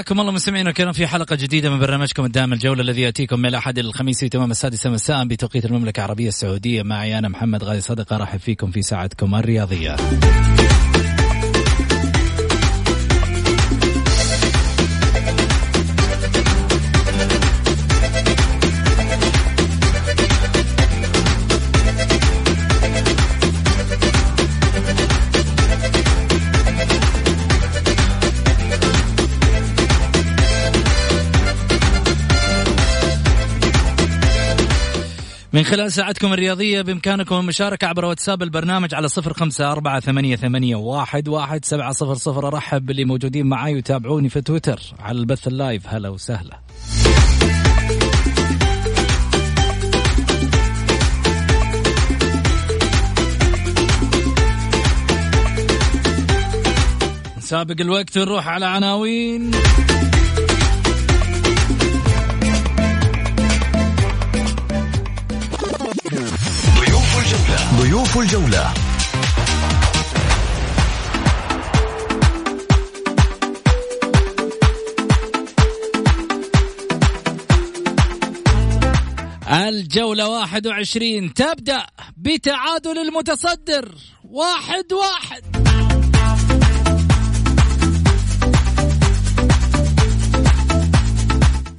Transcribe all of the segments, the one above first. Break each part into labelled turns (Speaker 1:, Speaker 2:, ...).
Speaker 1: حياكم الله مستمعينا الكرام في حلقة جديدة من برنامجكم الدائم الجولة الذي يأتيكم من الأحد الخميس في تمام السادسه مساء بتوقيت المملكة العربية السعودية معي أنا محمد غازي صدقة ارحب فيكم في ساعتكم الرياضية. من خلال ساعتكم الرياضية بإمكانكم المشاركة عبر واتساب البرنامج على صفر خمسة أربعة ثمانية, ثمانية واحد, واحد سبعة صفر صفر. أرحب باللي موجودين معاي وتابعوني في تويتر. على البث اللايف هلا وسهلا. سابق الوقت نروح على عناوين.
Speaker 2: ضيوف الجولة. الجولة
Speaker 1: 21 تبدأ بتعادل المتصدر. واحد واحد.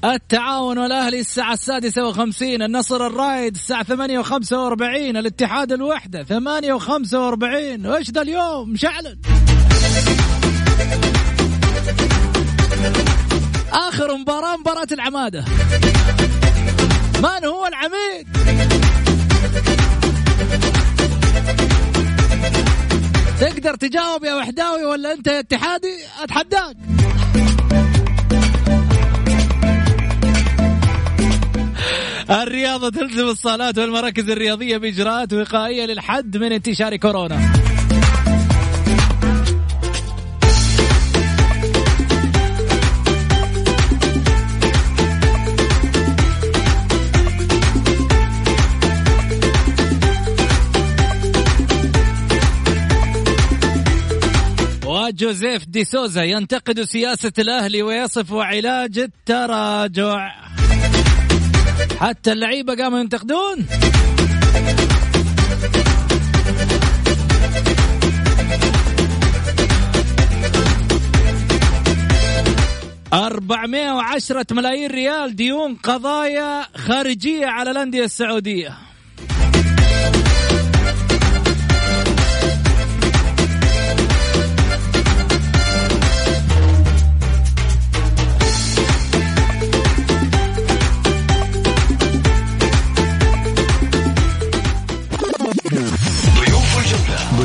Speaker 1: التعاون والأهلي الساعة السادسة وخمسين النصر الرايد الساعة ثمانية وخمسة وأربعين الاتحاد الوحدة ثمانية وخمسة وأربعين. وإيش ذا اليوم؟ مشعلن آخر مباراة مباراة العمادة. من هو العميد؟ تقدر تجاوب يا وحداوي ولا أنت يا اتحادي؟ أتحداك. الرياضة تلزم الصالات والمراكز الرياضية بإجراءات وقائية للحد من انتشار كورونا. وجوزيف دي سوزا ينتقد سياسة الأهلي ويصف علاج التراجع. حتى اللعيبة قاموا ينتقدون. أربعمائة وعشرة ملايين ريال ديون قضايا خارجية على الأندية السعودية.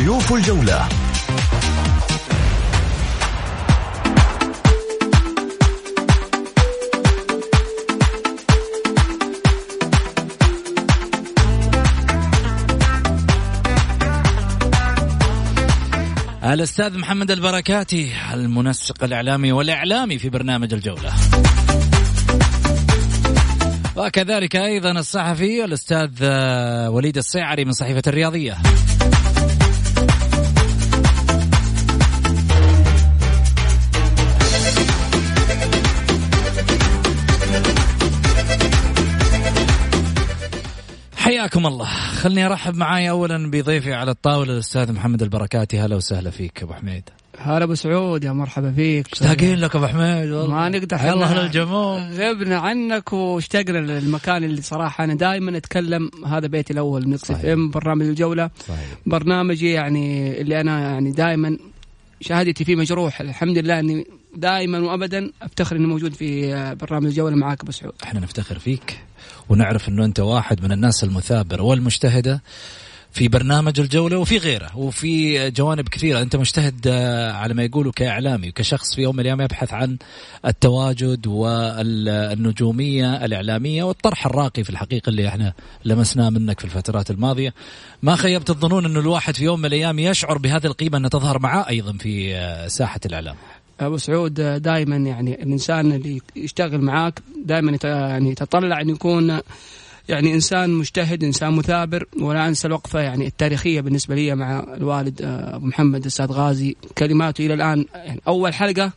Speaker 2: ضيوف الجولة.
Speaker 1: الأستاذ محمد البركاتي المنسق الإعلامي والإعلامي في برنامج الجولة. وكذلك أيضا الصحفي الأستاذ آه، وليد الصيعري من صحيفة الرياضية. حياكم الله. خلني أرحب معاي اولا بضيفي على الطاولة الأستاذ محمد البركاتي. هلا وسهلا فيك أبو حميد.
Speaker 3: هلا أبو سعود يا مرحبا فيك.
Speaker 1: مشتاقين لك أبو حميد؟
Speaker 3: ما نقدر
Speaker 1: يلا أهل الجمهور.
Speaker 3: غبنا عنك واشتقنا للمكان اللي صراحة أنا دائما أتكلم. هذا بيتي الأول مكس اف أم برنامج الجولة. صحيح. برنامجي يعني اللي أنا يعني دائما شهادتي فيه مجروح. الحمد لله إني دائما وابدا أفتخر اني موجود في برنامج الجوله معاك أبو سعود.
Speaker 1: إحنا نفتخر فيك ونعرف إنه أنت واحد من الناس المثابرة والمجتهدة في برنامج الجولة وفي غيره وفي جوانب كثيرة. أنت مجتهد آه، على ما يقولوا كإعلامي وكشخص في يوم من الأيام يبحث عن التواجد والنجومية الإعلامية والطرح الراقي في الحقيقة اللي إحنا لمسناه منك في الفترات الماضية. ما خيبت الظنون أنه الواحد في يوم من الأيام يشعر بهذه القيمة أنها تظهر معاه أيضا في آه، ساحة الإعلام.
Speaker 3: أبو سعود دائما يعني الإنسان اللي يشتغل معاك دائما يعني يتطلع أن يكون يعني إنسان مجتهد إنسان مثابر. ولا أنسى الوقفة يعني التاريخية بالنسبة لي مع الوالد آه، أبو محمد الاستاذ غازي كلماته إلى الآن يعني أول حلقة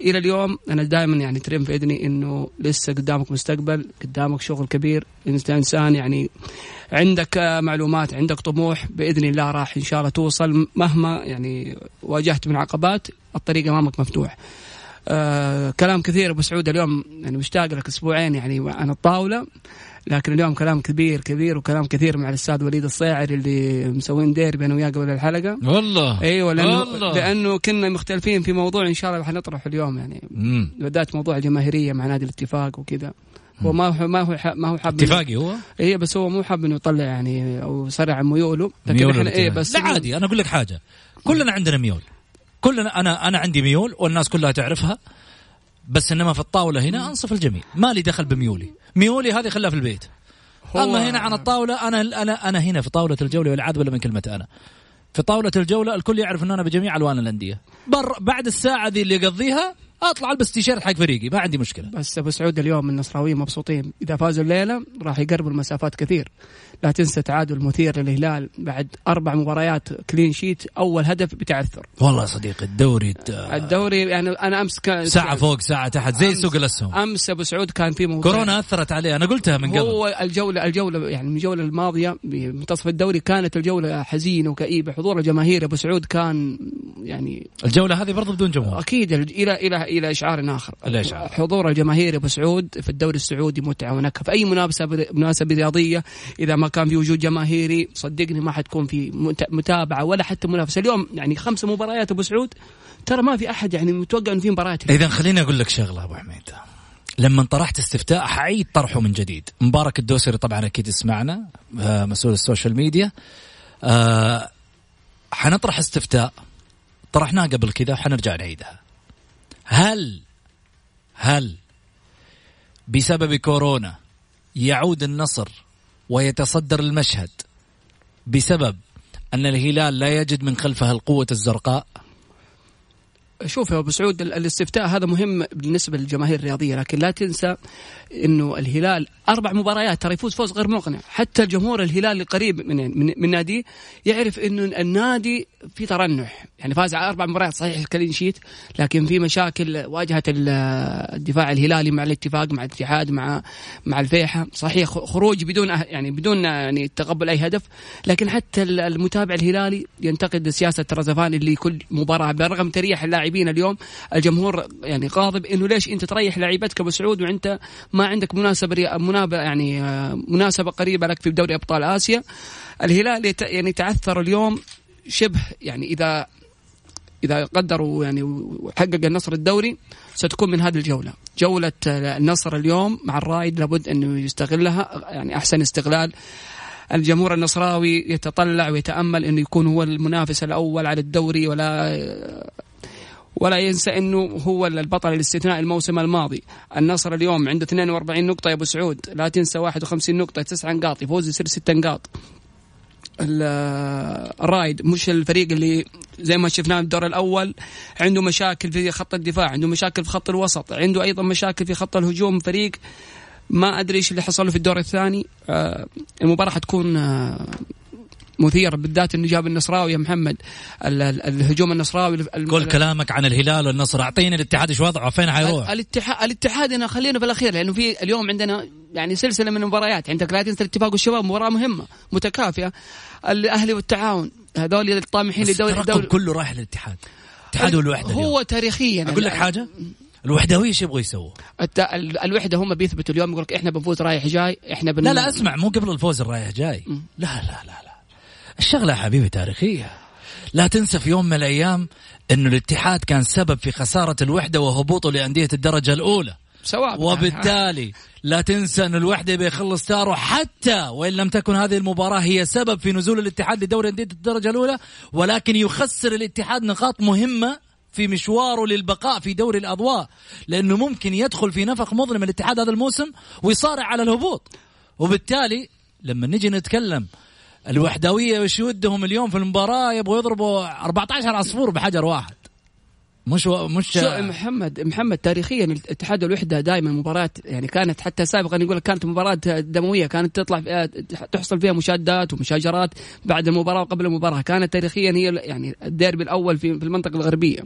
Speaker 3: إلى اليوم أنا دائما يعني ترم في إذني إنه لسه قدامك مستقبل قدامك شغل كبير. إنت إنسان يعني عندك معلومات عندك طموح بإذن الله راح إن شاء الله توصل مهما يعني واجهت من عقبات الطريق أمامك مفتوح. آه كلام كثير أبو سعود اليوم يعني مشتاق لك أسبوعين يعني عن الطاولة. لكن اليوم كلام كبير كبير وكلام كثير مع الأستاذ وليد الصيعري اللي مسوين دير أنا وياه قبل الحلقة.
Speaker 1: والله.
Speaker 3: أيوه لأنه والله. لأنه كنا مختلفين في موضوع إن شاء الله حنطرحه اليوم يعني. بدأت موضوع الجماهيرية مع نادي الاتفاق وكذا. هو ما هو ما هو ما هو حاب
Speaker 1: اتفاقي هو؟
Speaker 3: اي بس هو مو حاب إنه يطلع يعني أو يصرع عن ميوله. لكن إحنا إيه بس
Speaker 1: لا عادي أنا أقول لك حاجة. كلنا عندنا ميول. كلنا أنا أنا عندي ميول والناس كلها تعرفها بس إنما في الطاولة هنا أنصف الجميع. ما لي دخل بميولي. ميولي هذه خلها في البيت. أما هنا عن الطاولة أنا أنا أنا هنا في طاولة الجولة والعاد ولا من كلمه أنا. في طاولة الجولة الكل يعرف ان أنا بجميع ألوان الأندية. بر بعد الساعة ذي اللي يقضيها أطلع ألبس تيشيرت حق فريقي ما عندي مشكلة.
Speaker 3: بس أبو سعود اليوم النصراويين مبسوطين. إذا فازوا الليلة راح يقربوا المسافات كثير. لا تنسى تعادل مثير للهلال بعد أربع مباريات كلين شيت أول هدف بتعثر.
Speaker 1: والله يا صديقي الدوري
Speaker 3: الدوري يعني أنا أمس
Speaker 1: كان ساعة فوق ساعة تحت زي سوق الأسهم.
Speaker 3: أمس أبو سعود كان في موضوع.
Speaker 1: كورونا أثرت عليه أنا قلتها من قبل.
Speaker 3: هو الجوله الجولة يعني من الجولة الماضية بمنتصف الدوري كانت الجولة حزينة وكئيبة. حضور الجماهير أبو سعود كان يعني
Speaker 1: الجولة هذه برضه بدون جمهور.
Speaker 3: أكيد إلى إلى إلى اشعار آخر. حضور الجماهير أبو سعود في الدوري السعودي متعة ونكهة. في أي مناسبه مناسبه رياضيه إذا ما كان في وجود جماهيري صدقني ما حتكون في متابعة ولا حتى منافسة. اليوم يعني خمسه مباريات أبو سعود ترى ما في أحد يعني متوقع إن في مباريات
Speaker 1: إذا خليني أقول لك شغلة أبو حميد. لما طرحت استفتاء حعيد طرحه من جديد. مبارك الدوسري طبعا أكيد يسمعنا آه، مسؤول ال social media. أه حنطرح استفتاء. طرحناه قبل كذا وحنرجع نعيدها. هل هل بسبب كورونا يعود النصر ويتصدر المشهد بسبب أن الهلال لا يجد من خلفه القوة الزرقاء؟
Speaker 3: شوف يا أبو سعود الاستفتاء هذا مهم بالنسبة للجماهير الرياضية لكن لا تنسى إنه الهلال أربع مباريات ترى يفوز فوز غير مقنع. حتى الجمهور الهلال القريب من من, من ناديه يعرف إنه النادي في ترنح. يعني فاز على أربع مباريات صحيح كلين شيت لكن في مشاكل واجهت الدفاع الهلالي مع الاتفاق مع الاتحاد مع مع الفيحة. صحيح خروج بدون أه- يعني بدون يعني تقبل أي هدف لكن حتى المتابع الهلالي ينتقد سياسة رزفان اللي كل مباراة برغم تريح اللاعبين اليوم. الجمهور يعني غاضب إنه ليش أنت تريح لاعبتك أبو سعود وأنت ما عندك مناسبة منابه يعني آه، مناسبة قريبة لك في دوري أبطال آسيا. الهلال يعني تعثر اليوم شبه يعني إذا إذا قدروا يعني وحقق النصر الدوري ستكون من هذه الجولة. جولة النصر اليوم مع الرائد لابد انه يستغلها يعني أحسن استغلال. الجمهور النصراوي يتطلع ويتأمل انه يكون هو المنافس الأول على الدوري ولا ولا ينسى إنه هو البطل الاستثنائي الموسم الماضي. النصر اليوم عنده 42 نقطة يا أبو سعود. لا تنسى 51 نقطة 9 نقاط يفوز يصير 6 نقاط. الرايد مش الفريق اللي زي ما شفناه الدور الأول. عنده مشاكل في خط الدفاع عنده مشاكل في خط الوسط عنده أيضا مشاكل في خط الهجوم. فريق ما أدري إيش اللي حصل في الدور الثاني. آه، المباراة حتكون مثيرة بالذات إنه جاب النصراوي يا محمد. الهجوم النصراوي
Speaker 1: قول كلامك عن الهلال والنصر. أعطيني الاتحاد إيش وضعه فين حيروح
Speaker 3: الاتحاد الاتحاد انا خلينا في الاخير لأنه في اليوم عندنا يعني سلسلة من المباريات. عندك لا تنسى الاتفاق والشباب مباراة مهمة متكافئة. الأهلي والتعاون هذول الطامحين
Speaker 1: لدوري الدوري كله رايح للاتحاد. الاتحاد والوحدة
Speaker 3: هو اليوم. تاريخيا
Speaker 1: أقول لك حاجة؟ الوحدوية إيش يبغوا يسووا؟
Speaker 3: الوحدة هم بيثبتوا اليوم يقول لك إحنا بنفوز رايح جاي إحنا بن...
Speaker 1: لا لا أسمع مو قبل الفوز الرايح جاي. لا لا لا لا. الشغله يا حبيبي تاريخية. لا تنسى في يوم من الأيام إنه الاتحاد كان سبب في خسارة الوحدة وهبوطه لأندية الدرجة الأولى.
Speaker 3: سواء
Speaker 1: وبالتالي لا تنسى أن الوحدة بيخلص تاره حتى وإن لم تكن هذه المباراة هي سبب في نزول الاتحاد لدوري أندية الدرجة الأولى ولكن يخسر الاتحاد نقاط مهمة في مشواره للبقاء في دوري الأضواء لأنه ممكن يدخل في نفق مظلم الاتحاد هذا الموسم ويصارع على الهبوط. وبالتالي لما نجي نتكلم الوحدوية وش ودهم اليوم في المباراة؟ يبغوا يضربوا 14 عصفور بحجر واحد. مش و... مش
Speaker 3: شو محمد محمد تاريخيا الاتحاد والوحده دائما مباراة يعني كانت حتى سابقا يقول لك كانت مباراة دموية كانت تطلع فيها تحصل فيها مشادات ومشاجرات بعد المباراة وقبل المباراة. كانت تاريخيا هي يعني الديربي الأول في المنطقة الغربية.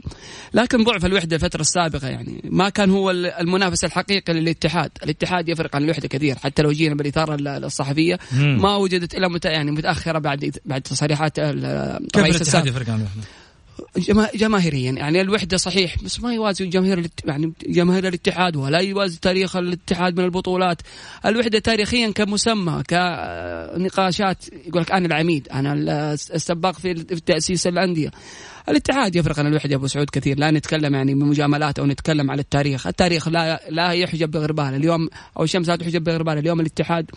Speaker 3: لكن ضعف الوحدة الفترة السابقة يعني ما كان هو المنافس الحقيقي للاتحاد. الاتحاد يفرق عن الوحدة كثير. حتى لو جينا بالإثارة الصحفية ما وجدت الا مت... يعني متأخرة بعد بعد تصريحات
Speaker 1: الرئيس كيف الاتحاد يفرق عن الوحدة؟
Speaker 3: جماهيريا. يعني الوحدة صحيح بس ما يوازي جماهير يعني جماهير الاتحاد ولا يوازي تاريخ الاتحاد من البطولات. الوحدة تاريخيا كمسمى كنقاشات. يقول لك أنا العميد أنا السباق في تأسيس الأندية. الاتحاد يفرق عن الوحدة أبو سعود كثير. لا نتكلم يعني بمجاملات أو نتكلم على التاريخ. التاريخ لا لا يحجب بغربال. اليوم أو الشمس لا تحجب بغربال. اليوم الاتحاد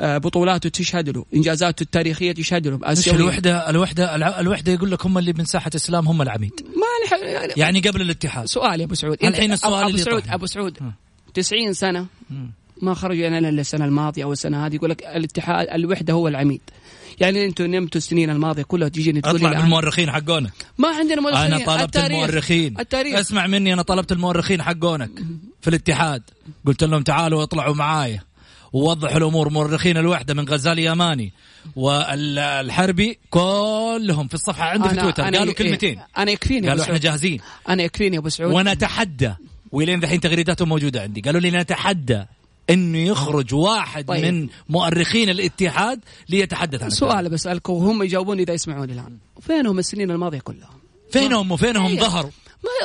Speaker 3: بطولاته تشهد له انجازاته التاريخيه تشهد له
Speaker 1: مش الوحده الوحده الوحدة يقول لك هم اللي من ساحة الإسلام هم العميد.
Speaker 3: ما يعني,
Speaker 1: يعني قبل الاتحاد.
Speaker 3: سؤال يا أبو سعود.
Speaker 1: الحين السؤال
Speaker 3: أبو سعود أبو سعود 90 سنة ما خرجوا يعني إلا السنة الماضية أو السنة هذه يقول لك الاتحاد الوحدة هو العميد. يعني أنتم نمتوا السنين الماضية كلها تجيني
Speaker 1: تقول اطلع بالمؤرخين حقونك.
Speaker 3: ما عندنا مؤرخين.
Speaker 1: أنا طلبت التاريخ. المؤرخين. التاريخ. اسمع مني أنا طلبت المؤرخين حقونك في الاتحاد. قلت لهم تعالوا اطلعوا معايا. ووضحوا الأمور. مؤرخين الوحدة من غزال يماني والحربي كلهم في الصفحة عندي في تويتر. قالوا إيه كلمتين.
Speaker 3: أنا يكفيني
Speaker 1: قالوا إحنا جاهزين.
Speaker 3: أنا يكفيني يا أبو سعود.
Speaker 1: ونتحدى. ولين ذحين تغريداتهم موجودة عندي. قالوا لي نتحدى إنه يخرج واحد طيب. من مؤرخين الاتحاد ليتحدث عن
Speaker 3: سؤال بسألكم. وهم يجاوبوني إذا يسمعوني الآن. فينهم السنين الماضية كلها
Speaker 1: فينهم وفينهم؟ إيه. ظهروا.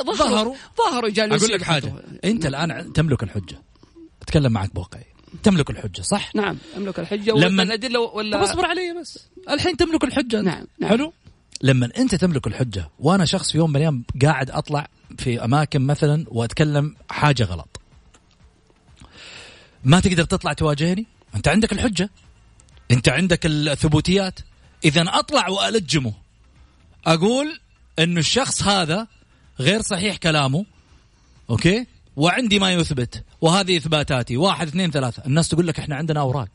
Speaker 3: ما ظهروا. ظهروا.
Speaker 1: جالسين أقول لك حاجة. أنت الآن تملك الحجة. أتكلم معك بواقعي. تملك الحجة صح؟
Speaker 3: نعم أملك الحجة
Speaker 1: لما الادله ولا طب اصبر علي بس. الحين تملك الحجة
Speaker 3: نعم, نعم.
Speaker 1: حلو؟ لما أنت تملك الحجة وأنا شخص في يوم من الأيام قاعد أطلع في أماكن مثلا وأتكلم حاجة غلط. ما تقدر تطلع تواجهني؟ أنت عندك الحجة. أنت عندك الثبوتيات. إذا أطلع وألجمه. أقول إنه الشخص هذا غير صحيح كلامه. أوكي؟ وعندي ما يثبت وهذه إثباتاتي. واحد اثنين ثلاثة. الناس تقول لك إحنا عندنا أوراق.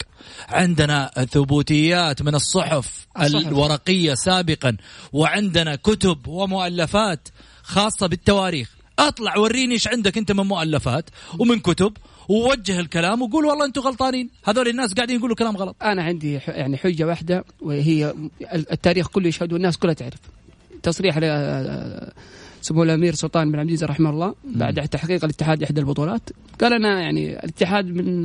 Speaker 1: عندنا ثبوتيات من الصحف الصحف. الورقية سابقا وعندنا كتب ومؤلفات خاصة بالتواريخ. اطلع وريني إيش عندك أنت من مؤلفات ومن كتب ووجه الكلام وقول والله أنتم غلطانين. هذول الناس قاعدين يقولوا كلام غلط.
Speaker 3: أنا عندي يعني حجة واحدة وهي التاريخ كله يشهد والناس كلها تعرف. تصريح سمو الأمير سلطان بن عبد العزيز رحمه الله بعد تحقيق الاتحاد إحدى البطولات. قال أنا يعني الاتحاد من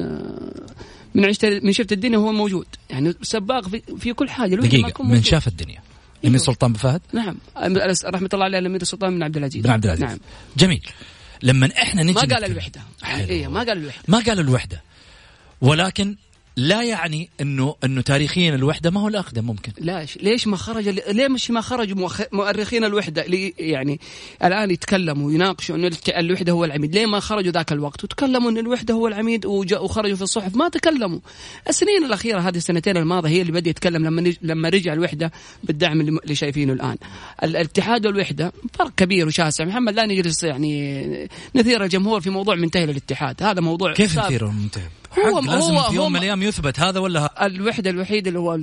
Speaker 3: من عشت من شفت الدنيا هو موجود. يعني سباق في, في كل حاجة
Speaker 1: دقيقة من شاف الدنيا. الأمير سلطان بن فهد؟
Speaker 3: نعم. رحمة الله عليه الأمير سلطان بن عبد العزيز.
Speaker 1: بن عبد العزيز. نعم. جميل. لما إحنا نجي
Speaker 3: ما قال الوحدة. إيه ما قال الوحدة.
Speaker 1: ما قال الوحدة. ولكن لا يعني انه إنه تاريخيا الوحدة ما هو الأقدم ممكن.
Speaker 3: لا ليش ما خرج ليه مش ما خرج مؤرخين الوحدة؟ يعني الآن يتكلموا ويناقشوا إنه الوحدة هو العميد. ليه ما خرجوا ذاك الوقت؟ وتكلموا إن الوحدة هو العميد وخرجوا في الصحف. ما تكلموا. السنين الأخيرة هذه السنتين الماضية هي اللي بدأ يتكلم لما لما رجع الوحدة بالدعم اللي شايفينه الآن. الاتحاد والوحدة فرق كبير وشاسع. محمد لا نجلس يعني نثير الجمهور في موضوع منتهي للاتحاد. هذا موضوع
Speaker 1: كيف نثير منتهي؟ هو لازم هو في يوم من الأيام يثبت هذا ولا
Speaker 3: هذا الوحدة الوحيدة اللي هو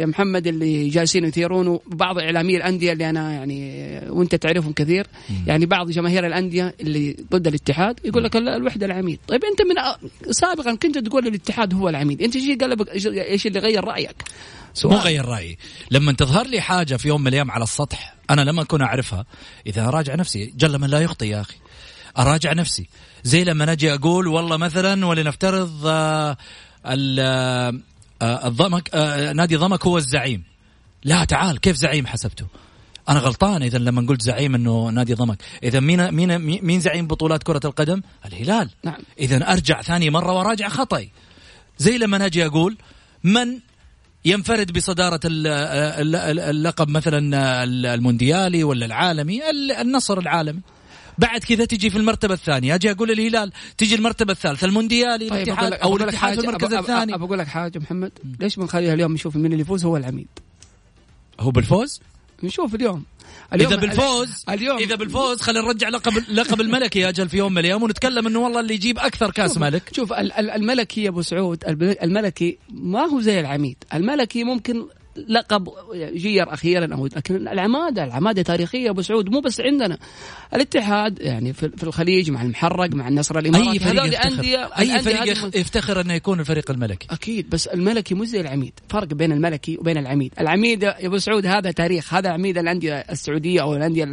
Speaker 3: يا محمد اللي جالسين يثيرونه بعض اعلامي الأندية اللي أنا يعني وأنت تعرفهم كثير. يعني بعض جماهير الأندية اللي ضد الاتحاد يقول لك الوحدة العميد. طيب أنت من سابقا كنت تقول الاتحاد هو العميد. أنت إيش قلبك إيش اللي غير رأيك؟
Speaker 1: سؤال. مو غير رأيي. لما تظهر لي حاجة في يوم من الأيام على السطح أنا لما اكون أعرفها إذا اراجع نفسي جل من لا يخطي يا أخي. أراجع نفسي. زي لما أجي أقول والله مثلا ولنفترض آه، آه، الضمك آه، نادي ضمك هو الزعيم. لا تعال كيف زعيم حسبته؟ أنا غلطان اذا لما قلت زعيم إنه نادي ضمك. اذا مين مين مين زعيم بطولات كرة القدم؟ الهلال. نعم. اذا أرجع ثاني مرة وراجع خطأي. زي لما أجي أقول من ينفرد بصدارة اللقب مثلا المونديالي ولا العالمي؟ النصر العالمي. بعد كذا تجي في المرتبة الثانية. أجي أقول الهلال تجي المرتبة الثالثة المونديالي طيب الاتحاد أو الاتحاد في المركز الثاني.
Speaker 3: أبغى أقول لك حاجة محمد. ليش بنخليها اليوم نشوف مين اللي يفوز هو العميد؟
Speaker 1: هو بالفوز؟
Speaker 3: نشوف اليوم.
Speaker 1: اليوم إذا بالفوز اليوم. إذا بالفوز خلينا نرجع لقب لقب الملكي يا أجل في يوم من الأيام ونتكلم إنه والله اللي يجيب أكثر كأس ملك.
Speaker 3: شوف الملكي يا أبو سعود الملكي ما هو زي العميد. الملكي ممكن لقب جير أخيرا أو لكن العمادة العمادة تاريخية أبو سعود مو بس عندنا. الاتحاد يعني في الخليج مع المحرق مع النصر الاماراتي
Speaker 1: اي فريق يفتخر؟ أي فريق يفتخر إنه يكون الفريق الملكي؟
Speaker 3: أكيد بس الملكي مو زي العميد. فرق بين الملكي وبين العميد. العميد يا أبو سعود هذا تاريخ. هذا عميد الأندية السعودية أو الأندية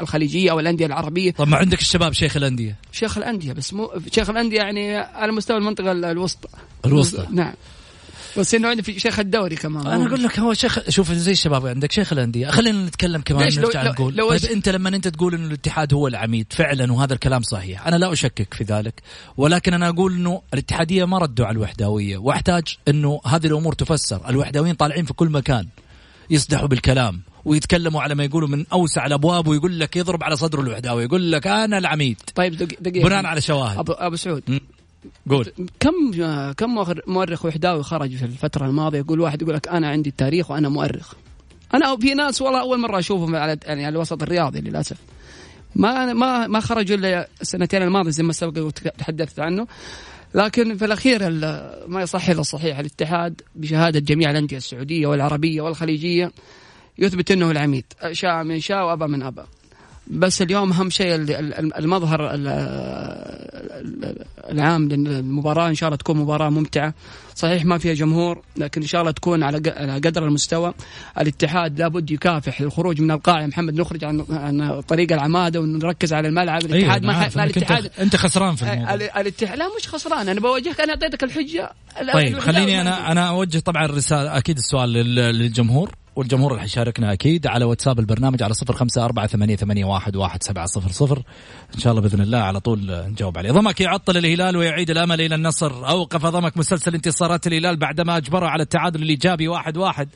Speaker 3: الخليجية أو الأندية العربية.
Speaker 1: طب ما عندك الشباب شيخ الأندية؟
Speaker 3: شيخ الأندية بس مو شيخ الأندية يعني على مستوى المنطقة الوسطى.
Speaker 1: الوسطى.
Speaker 3: نعم. بس إنه عندي في شيخ الدوري كمان.
Speaker 1: أنا أقول لك هو شيخ شوف زي الشباب عندك شيخ الأندية. خلينا نتكلم كمان ليش نرجع لو نقول. لو طيب أنت لما أنت تقول إنه الاتحاد هو العميد فعلا وهذا الكلام صحيح. أنا لا أشكك في ذلك. ولكن أنا أقول إنه الاتحادية ما ردوا على الوحداويه وأحتاج إنه هذه الأمور تفسر. الوحداويين طالعين في كل مكان يصدحوا بالكلام ويتكلموا على ما يقولوا من أوسع الأبواب ويقول لك يضرب على صدره الوحداوي يقول لك أنا العميد.
Speaker 3: طيب دقيقة.
Speaker 1: بناء على شواهد.
Speaker 3: ابو, أبو سعود
Speaker 1: قول.
Speaker 3: كم كم مؤرخ وحداوي خرج في الفترة الماضية؟ يقول واحد يقول لك أنا عندي التاريخ وأنا مؤرخ. أنا في ناس والله أول مرة أشوفهم على يعني على الوسط الرياضي للأسف. ما ما ما خرجوا إلا السنتين الماضية زي ما سبق وتحدثت عنه. لكن في الأخير ما يصح إلا الصحيح الاتحاد بشهادة جميع الأندية السعودية والعربية والخليجية يثبت إنه العميد شاء من شاء وأبى من أبى. بس اليوم أهم شيء المظهر العام للمباراة. إن شاء الله تكون مباراة ممتعة. صحيح ما فيها جمهور لكن إن شاء الله تكون على قدر المستوى. الاتحاد لابد يكافح الخروج من القاع يا محمد نخرج عن عن طريق العمادة ونركز على الملعب.
Speaker 1: الاتحاد أيوة ما الاتحاد انت, أنت خسران في الموضوع.
Speaker 3: الاتحاد لا مش خسران. أنا بواجهك أنا أعطيتك الحجة.
Speaker 1: طيب خليني أنا أنا أوجه طبعا الرساله أكيد السؤال للجمهور. والجمهور اللي حيشاركنا أكيد على واتساب البرنامج على صفر خمسة أربعة ثمانية, ثمانية واحد, واحد سبعة صفر صفر. إن شاء الله بإذن الله على طول نجاوب عليه. ضمك يعطل الهلال ويعيد الأمل إلى النصر. أوقف ضمك مسلسل انتصارات الهلال بعدما أجبره على التعادل الإيجابي واحد واحد.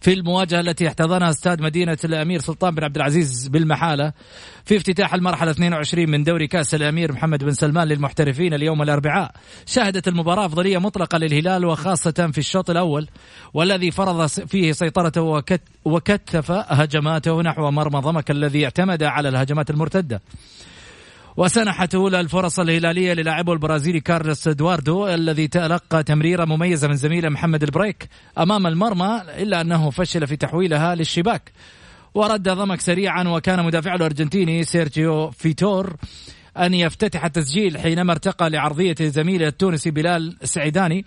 Speaker 1: في المواجهة التي احتضنها استاد مدينة الأمير سلطان بن عبد العزيز بالمحالة في افتتاح المرحلة 22 من دوري كأس الأمير محمد بن سلمان للمحترفين اليوم الأربعاء. شهدت المباراة أفضلية مطلقة للهلال وخاصة في الشوط الأول والذي فرض فيه سيطرته وكت وكثف هجماته نحو مرمى ضمك الذي اعتمد على الهجمات المرتدة. وسنحت أولى الفرص الهلالية للاعبه البرازيلي كارلوس إدواردو الذي تلقى تمريرة مميزة من زميله محمد البريك أمام المرمى إلا أنه فشل في تحويلها للشباك. ورد ضمك سريعا وكان مدافعه الأرجنتيني سيرجيو فيتور أن يفتتح التسجيل حينما ارتقى لعرضية زميله التونسي بلال سعيداني.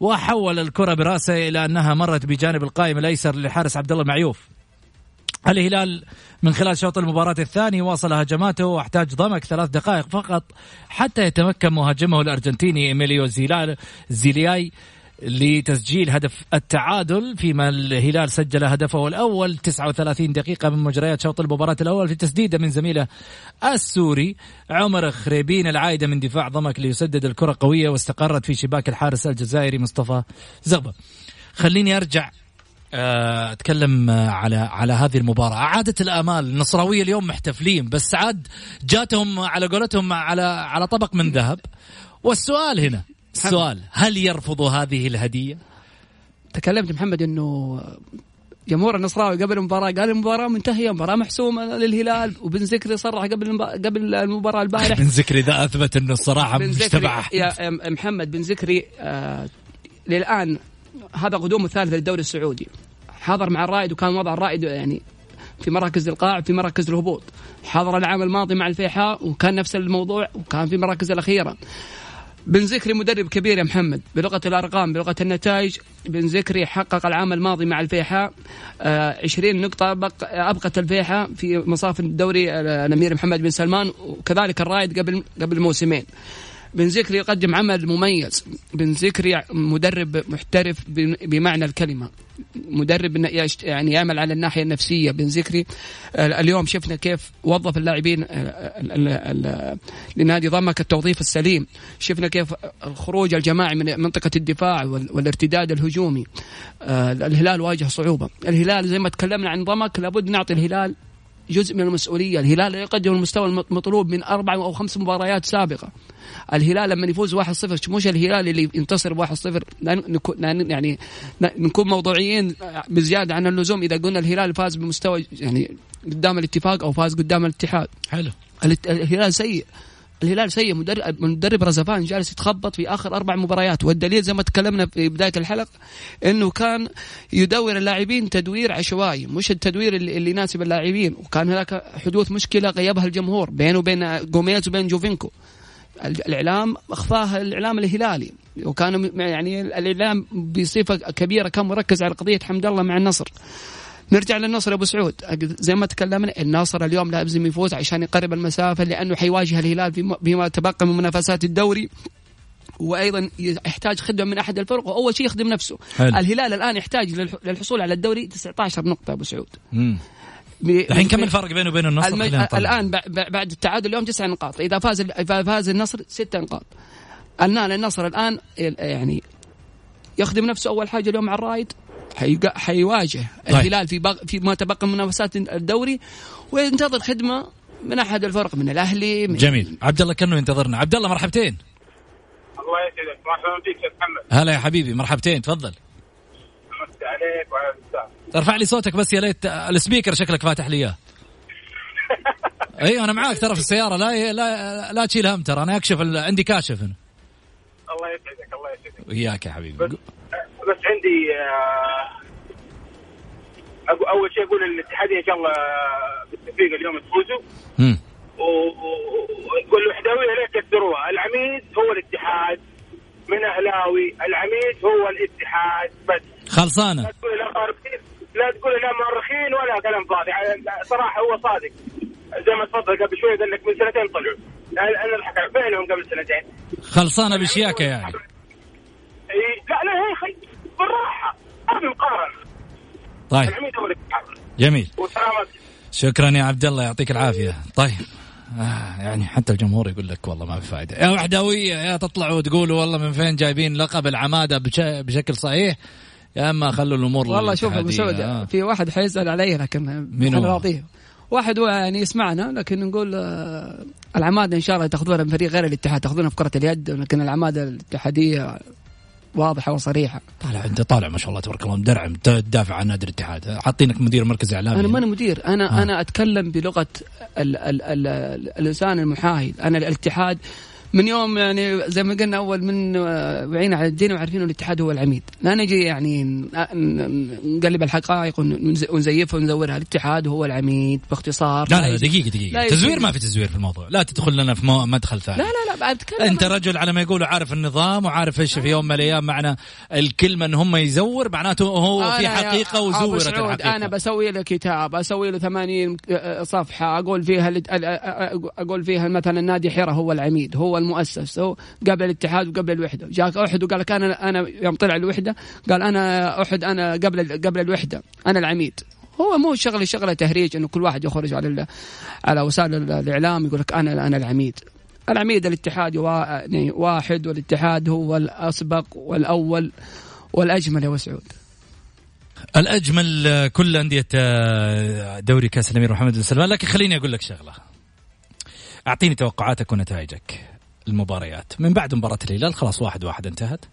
Speaker 1: وحول الكرة برأسه إلى أنها مرت بجانب القائم الأيسر للحارس عبد الله المعيوف. الهلال من خلال شوط المباراة الثاني واصل هجماته واحتاج ضمك ثلاث دقائق فقط حتى يتمكن مهاجمه الأرجنتيني إيميليو زيلال زيلياي لتسجيل هدف التعادل فيما الهلال سجل هدفه الأول 39 دقيقة من مجريات شوط المباراة الأول في تسديدة من زميله السوري عمر خريبين العائدة من دفاع ضمك ليسدد الكرة قوية واستقرت في شباك الحارس الجزائري مصطفى زغبة. خليني أرجع أتكلم آه، على على هذه المباراة. اعاده الآمال. النصراوية اليوم محتفلين بس عاد جاتهم على قولتهم على على طبق من ذهب. والسؤال هنا السؤال هل يرفضوا هذه الهدية؟
Speaker 3: تكلمت محمد إنه جمهور النصراوي قبل المباراة قال المباراة منتهية مباراة محسومة للهلال وبن زكري صرح قبل المب... قبل المباراة البارح
Speaker 1: بن زكري ذا أثبت إنه الصراحه مش
Speaker 3: زكري
Speaker 1: تبع
Speaker 3: يا محمد بن زكري آه للآن هذا قدومه الثالث للدوري السعودي. حضر مع الرائد وكان وضع الرائد يعني في مراكز القاع في مراكز الهبوط. حضر العام الماضي مع الفيحاء وكان نفس الموضوع وكان في المراكز الأخيرة. بن زكري مدرب كبير يا محمد بلغة الأرقام بلغة النتائج بن زكري حقق العام الماضي مع الفيحاء آه 20 نقطة بق أبقت الفيحاء في مصاف الدوري آه، الأمير محمد بن سلمان وكذلك الرائد قبل قبل موسمين. بن زكري يقدم عمل مميز. بن زكري مدرب محترف بمعنى الكلمة. مدرب يعني يعمل على الناحية النفسية. بن زكري اليوم شفنا كيف وظف اللاعبين لنادي ضمك التوظيف السليم. شفنا كيف الخروج الجماعي من منطقة الدفاع والارتداد الهجومي. الهلال واجه صعوبة. الهلال زي ما تكلمنا عن ضمك لابد نعطي الهلال جزء من المسؤولية. الهلال يقدم المستوى المطلوب من أربع أو خمس مباريات سابقة. الهلال لما يفوز 1-0 مش الهلال اللي ينتصر 1-0 يعني نكون موضوعيين بزيادة عن اللزوم. إذا قلنا الهلال فاز بمستوى يعني قدام الاتفاق أو فاز قدام الاتحاد.
Speaker 1: حلو.
Speaker 3: الهلال سيء. الهلال سيء. مدرب مدرب رزفان جالس يتخبط في آخر أربع مباريات. والدليل زي ما تكلمنا في بداية الحلقة إنه كان يدور اللاعبين تدوير عشوائي مش التدوير اللي, اللي يناسب اللاعبين. وكان هناك حدوث مشكلة غيبها الجمهور بينه وبين جوميز وبين جوفينكو. الإعلام اخفاها الإعلام الهلالي. وكان يعني الإعلام بصفة كبيرة كان مركز على قضية حمد الله مع النصر. نرجع للنصر أبو سعود. زي ما تكلمنا النصر اليوم لازم يفوز عشان يقرب المسافة لأنه حيواجه الهلال فيما تبقى من منافسات الدوري. وأيضا يحتاج خدمة من أحد الفرق وأول شيء يخدم نفسه. حلو. الهلال الآن يحتاج للحصول على الدوري 19 نقطة أبو سعود.
Speaker 1: الحين كم الفرق بينه وبين النصر؟
Speaker 3: المج... الآن بعد التعادل اليوم تسع نقاط. إذا فاز إذا فاز النصر ست نقاط. الان النصر الآن يعني يخدم نفسه أول حاجة اليوم مع الرايد. حيواجه طيب. الهلال في بق... في ما تبقى من منافسات الدوري وينتظر خدمة من أحد الفرق من الأهلي من
Speaker 1: جميل. عبد الله كانه ينتظرنا. عبد الله مرحبتين.
Speaker 4: الله يسعدك. مرحبا بك يا محمد.
Speaker 1: هلا يا حبيبي. مرحبتين. تفضل.
Speaker 4: عليك وعلى
Speaker 1: ارفع لي صوتك بس يا ليت السبيكر شكلك فاتح لي إياه. اي أنا معاك. ترى في السيارة لا لا لا تشيل هم ترى. أنا أكشف عندي كاشف هنا.
Speaker 4: الله يسعدك الله يسعدك.
Speaker 1: وياك يا حبيبي.
Speaker 4: بس, عندي آه، أول شيء أقول الاتحاديه إن شاء الله بالتوفيق اليوم تفوزوا. والوحدويه لا يكسروها. العميد هو الاتحاد من أهلاوي العميد هو الاتحاد بس.
Speaker 1: خلصانة.
Speaker 4: لا تقول لا تقول لا مؤرخين ولا كلام فاضي. صراحة هو صادق. زي ما تفضل قبل شوي قال لك من سنتين طلعوا. أنا الحكم فينهم قبل سنتين.
Speaker 1: خلصانة بشياكة يعني.
Speaker 4: لا لا يا أخي بالراحة ما في مقارنه
Speaker 1: طيب جميل. شكرا يا عبد الله يعطيك العافية. طيب. آه يعني حتى الجمهور يقول لك والله ما في فائده يا وحداويه يا تطلعوا وتقولوا والله من فين جايبين لقب العمادة بشكل صحيح. يا أما خلوا الأمور
Speaker 3: والله شوف أبو سعود آه. في واحد حيسال علي لكن
Speaker 1: مين هو؟ راضيه
Speaker 3: واحد هو يعني يسمعنا لكن نقول آه العمادة إن شاء الله تاخذونها من فريق غير الاتحاد تاخذونها في كرة اليد لكن العمادة الاتحادية واضحة وصريحة.
Speaker 1: طالع انت طالع ما شاء الله تبارك الله مدرعم تدافع عن نادي الاتحاد. حاطينك مدير مركز إعلامي.
Speaker 3: أنا ماني مدير أنا آه. أنا أتكلم بلغة ال ال ال الإنسان المحايد. أنا الاتحاد من يوم يعني زي ما قلنا أول من وعينا على الدين وعارفين الاتحاد هو العميد. لا نجي يعني نقلب الحقائق ونزيفها ونزورها. الاتحاد هو العميد باختصار.
Speaker 1: لا لا دقيقة دقيقة. تزوير ما في تزوير في الموضوع. لا تدخل لنا في مدخل ثاني.
Speaker 3: لا لا لا بعد
Speaker 1: أنت رجل على ما يقولوا عارف النظام وعارف إيش في يوم من الأيام معنى الكلمة ان هم يزور معناته هو في حقيقة وزورت الحقيقة
Speaker 3: أنا بسوي له كتاب أسوي له 80 صفحة أقول فيها أقول فيها مثلا نادي حيرة هو العميد هو المؤسس. قبل الاتحاد وقبل الوحدة. جاك أحد وقال لك أنا أنا يوم طلع الوحدة قال أنا أحد أنا قبل قبل الوحدة. أنا العميد. هو مو شغله شغلة تهريج إنه كل واحد يخرج على على وسائل الإعلام يقول لك أنا أنا العميد. العميد الاتحاد يعني واحد والاتحاد هو الأسبق والأول والأجمل يا وسعود
Speaker 1: الأجمل كل أندية آه، دوري كأس الأمير محمد بن سلمان. لكن خليني أقول لك شغلة. أعطيني توقعاتك ونتائجك. المباريات. من بعد مباراة الهلال خلاص واحد واحد انتهت.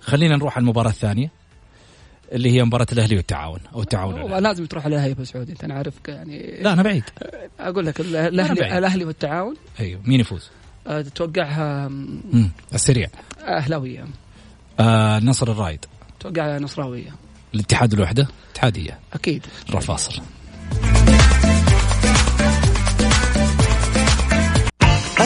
Speaker 1: خلينا نروح على المباراة الثانية اللي هي مباراة الأهلي والتعاون أو التعاون.
Speaker 3: لازم تروح عليها يا أبو سعود أنت أنا عارفك يعني.
Speaker 1: لا أنا بعيد.
Speaker 3: أقول لك. الاهلي الأهلي والتعاون.
Speaker 1: أيوه مين يفوز؟
Speaker 3: آه، تتوقعها.
Speaker 1: السريع.
Speaker 3: أهلاوية.
Speaker 1: آه النصر الرايد
Speaker 3: توقعها نصراوية.
Speaker 1: الاتحاد الوحدة؟ اتحادية.
Speaker 3: أكيد.
Speaker 1: نروح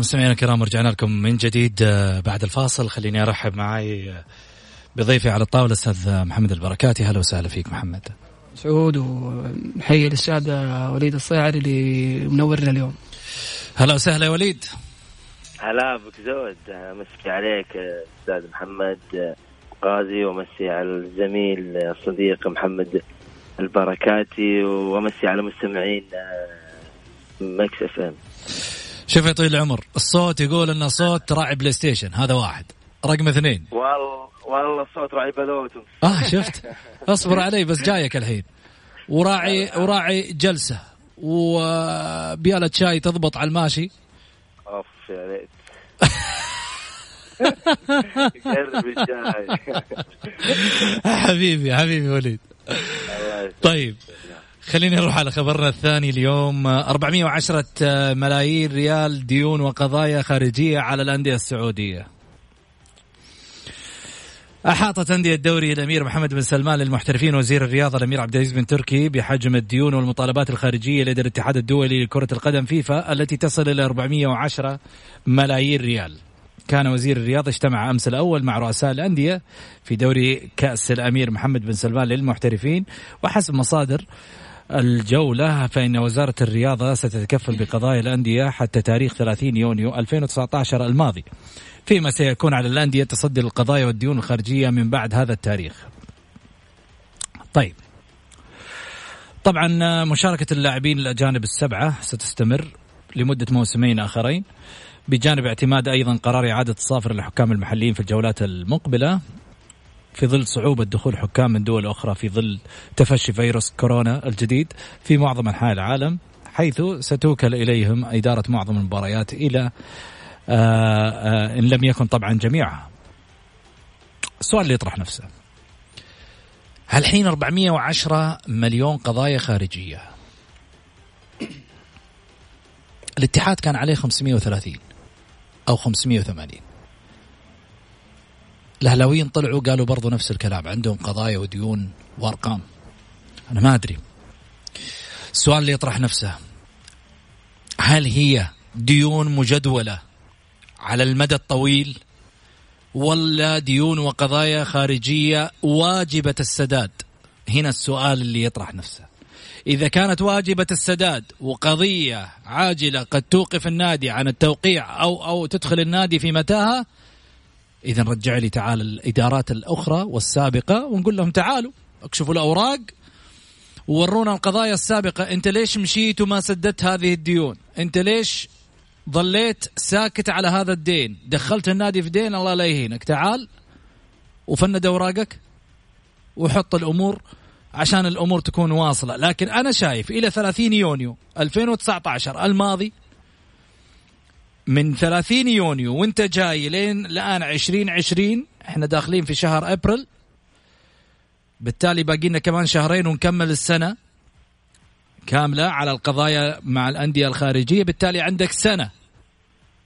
Speaker 1: مستمعينا الكرام ورجعنا لكم من جديد آه، بعد الفاصل. خليني أرحب معي آه، بضيفي على الطاولة أستاذ محمد البركاتي. أهلا وسهلا فيك محمد.
Speaker 3: سعود ونحيي الأستاذ وليد الصيعري اللي منورنا اليوم.
Speaker 1: هلا وسهلا يا وليد.
Speaker 5: هلا بك زود امسي عليك أستاذ محمد غازي وامسي على الزميل الصديق محمد البركاتي وامسي على مستمعين Mix FM.
Speaker 1: شوف يا طويل العمر الصوت يقول انه صوت راعي PlayStation هذا واحد. رقم اثنين.
Speaker 5: والله والله الصوت راعي بلوت
Speaker 1: آه شفت؟ اصبر علي بس جايك الحين. وراعي وراعي جلسة. وبيالة شاي تضبط على الماشي.
Speaker 5: أوف يا ريت.
Speaker 1: حبيبي حبيبي وليد. طيب. خليني نروح على خبرنا الثاني اليوم. 410 ملايين ريال ديون وقضايا خارجية على الأندية السعودية. أحاطت أندية الدوري الأمير محمد بن سلمان للمحترفين وزير الرياضة الأمير عبد العزيز بن تركي بحجم الديون والمطالبات الخارجية لدى الاتحاد الدولي لكرة القدم فيفا التي تصل إلى 410 ملايين ريال. كان وزير الرياضة اجتمع أمس الأول مع رؤساء الأندية في دوري كأس الأمير محمد بن سلمان للمحترفين وحسب مصادر الجولة فإن وزارة الرياضة ستتكفل بقضايا الأندية حتى تاريخ 30 يونيو 2019 الماضي. فيما سيكون على الأندية تصدي القضايا والديون الخارجية من بعد هذا التاريخ. طيب. طبعا مشاركة اللاعبين الأجانب السبعة ستستمر لمدة موسمين آخرين بجانب اعتماد أيضا قرار إعادة الصافر للحكام المحليين في الجولات المقبلة. في ظل صعوبة دخول حكام من دول أخرى في ظل تفشي فيروس كورونا الجديد في معظم أنحاء العالم حيث ستوكل إليهم إدارة معظم المباريات إلى آه آه إن لم يكن طبعا جميعها. السؤال اللي يطرح نفسه. هل حين 410 مليون قضايا خارجية. الاتحاد كان عليه 530 أو 580 الأهلاويين طلعوا قالوا برضو نفس الكلام. عندهم قضايا وديون وأرقام. أنا ما أدري. السؤال اللي يطرح نفسه هل هي ديون مجدولة على المدى الطويل ولا ديون وقضايا خارجية واجبة السداد؟ هنا السؤال اللي يطرح نفسه. إذا كانت واجبة السداد وقضية عاجلة قد توقف النادي عن التوقيع أو أو تدخل النادي في متاهة اذا رجع لي تعال الإدارات الأخرى والسابقة ونقول لهم تعالوا اكشفوا الأوراق وورونا القضايا السابقة. أنت ليش مشيت وما سددت هذه الديون؟ أنت ليش ظليت ساكت على هذا الدين؟ دخلت النادي في دين الله لا يهينك. تعال وفند أوراقك وحط الأمور عشان الأمور تكون واصلة. لكن أنا شايف إلى 30 يونيو 2019 الماضي من 30 يونيو وانت جاي لين الآن 2020 إحنا داخلين في شهر أبريل. بالتالي باقي لنا كمان شهرين ونكمل السنة كاملة على القضايا مع الأندية الخارجية. بالتالي عندك سنة.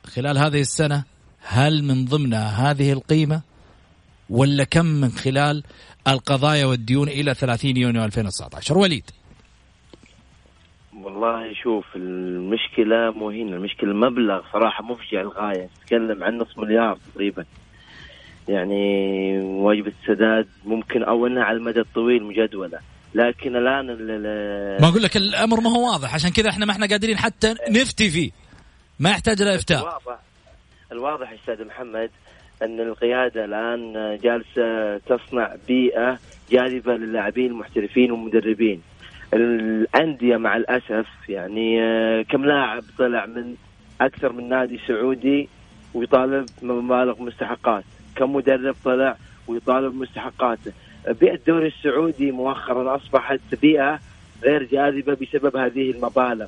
Speaker 1: خلال هذه السنة هل من ضمنها هذه القيمة ولا كم من خلال القضايا والديون إلى 30 يونيو 2019 وليد.
Speaker 5: والله شوف المشكلة مو هنا المشكلة المبلغ صراحة مفجع للغاية نتكلم عن نص مليار تقريبا. يعني واجب السداد ممكن أو إنها على المدى الطويل مجدولة. لكن الآن ال- ال-
Speaker 1: ما أقول لك الأمر ما هو واضح. عشان كذا إحنا ما إحنا قادرين حتى نفتي فيه. ما يحتاج إلى إفتاء.
Speaker 5: الواضح الواضح يا أستاذ محمد أن القيادة الآن جالسة تصنع بيئة جاذبة للاعبين المحترفين والمدربين. الأندية مع الأسف يعني آه، كم لاعب طلع من أكثر من نادي سعودي ويطالب بمبالغ مستحقات، كم مدرب طلع ويطالب بمستحقاته. بيئة الدوري السعودي مؤخرا أصبحت بيئة غير جاذبة بسبب هذه المبالغ.